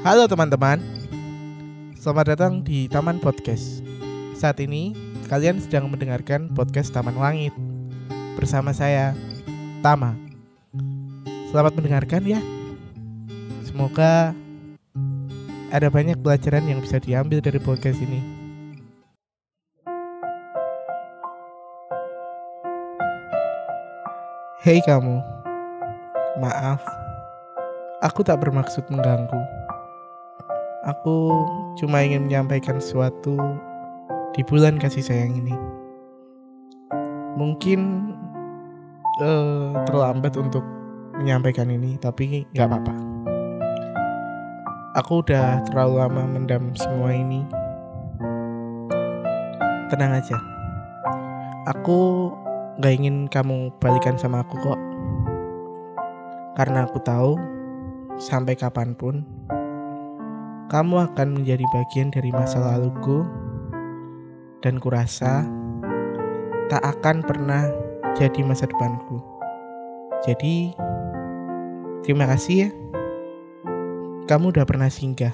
Halo teman-teman, selamat datang di Taman Podcast. Saat ini kalian sedang mendengarkan podcast Taman Langit bersama saya, Tama. Selamat mendengarkan ya. Semoga ada banyak pelajaran yang bisa diambil dari podcast ini. Hei kamu, maaf, aku tak bermaksud mengganggu. Aku cuma ingin menyampaikan sesuatu di bulan kasih sayang ini. Mungkin uh, terlambat untuk menyampaikan ini, tapi nggak apa-apa. Aku udah terlalu lama mendam semua ini. Tenang aja, aku gak ingin kamu balikan sama aku kok. Karena aku tahu sampai kapan pun kamu akan menjadi bagian dari masa laluku dan kurasa tak akan pernah jadi masa depanku. Jadi terima kasih ya. Kamu udah pernah singgah.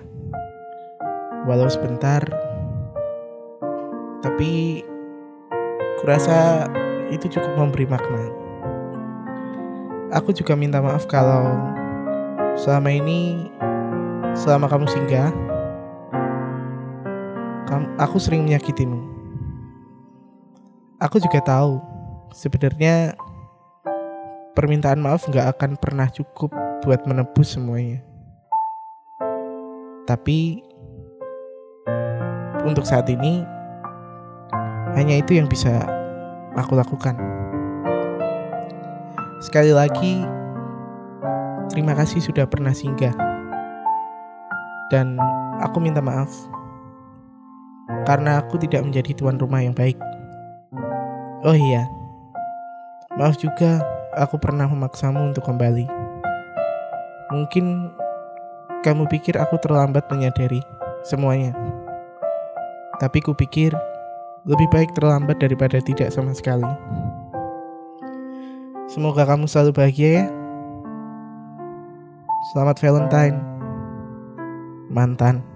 Walau sebentar tapi kurasa itu cukup memberi makna. Aku juga minta maaf kalau selama ini, selama kamu singgah, kamu, aku sering menyakitimu. Aku juga tahu, sebenarnya permintaan maaf nggak akan pernah cukup buat menebus semuanya. Tapi untuk saat ini, hanya itu yang bisa aku lakukan. Sekali lagi, terima kasih sudah pernah singgah. Dan aku minta maaf karena aku tidak menjadi tuan rumah yang baik. Oh iya, maaf juga aku pernah memaksamu untuk kembali. Mungkin kamu pikir aku terlambat menyadari semuanya. Tapi kupikir lebih baik terlambat daripada tidak sama sekali. Semoga kamu selalu bahagia ya. Selamat Valentine, mantan.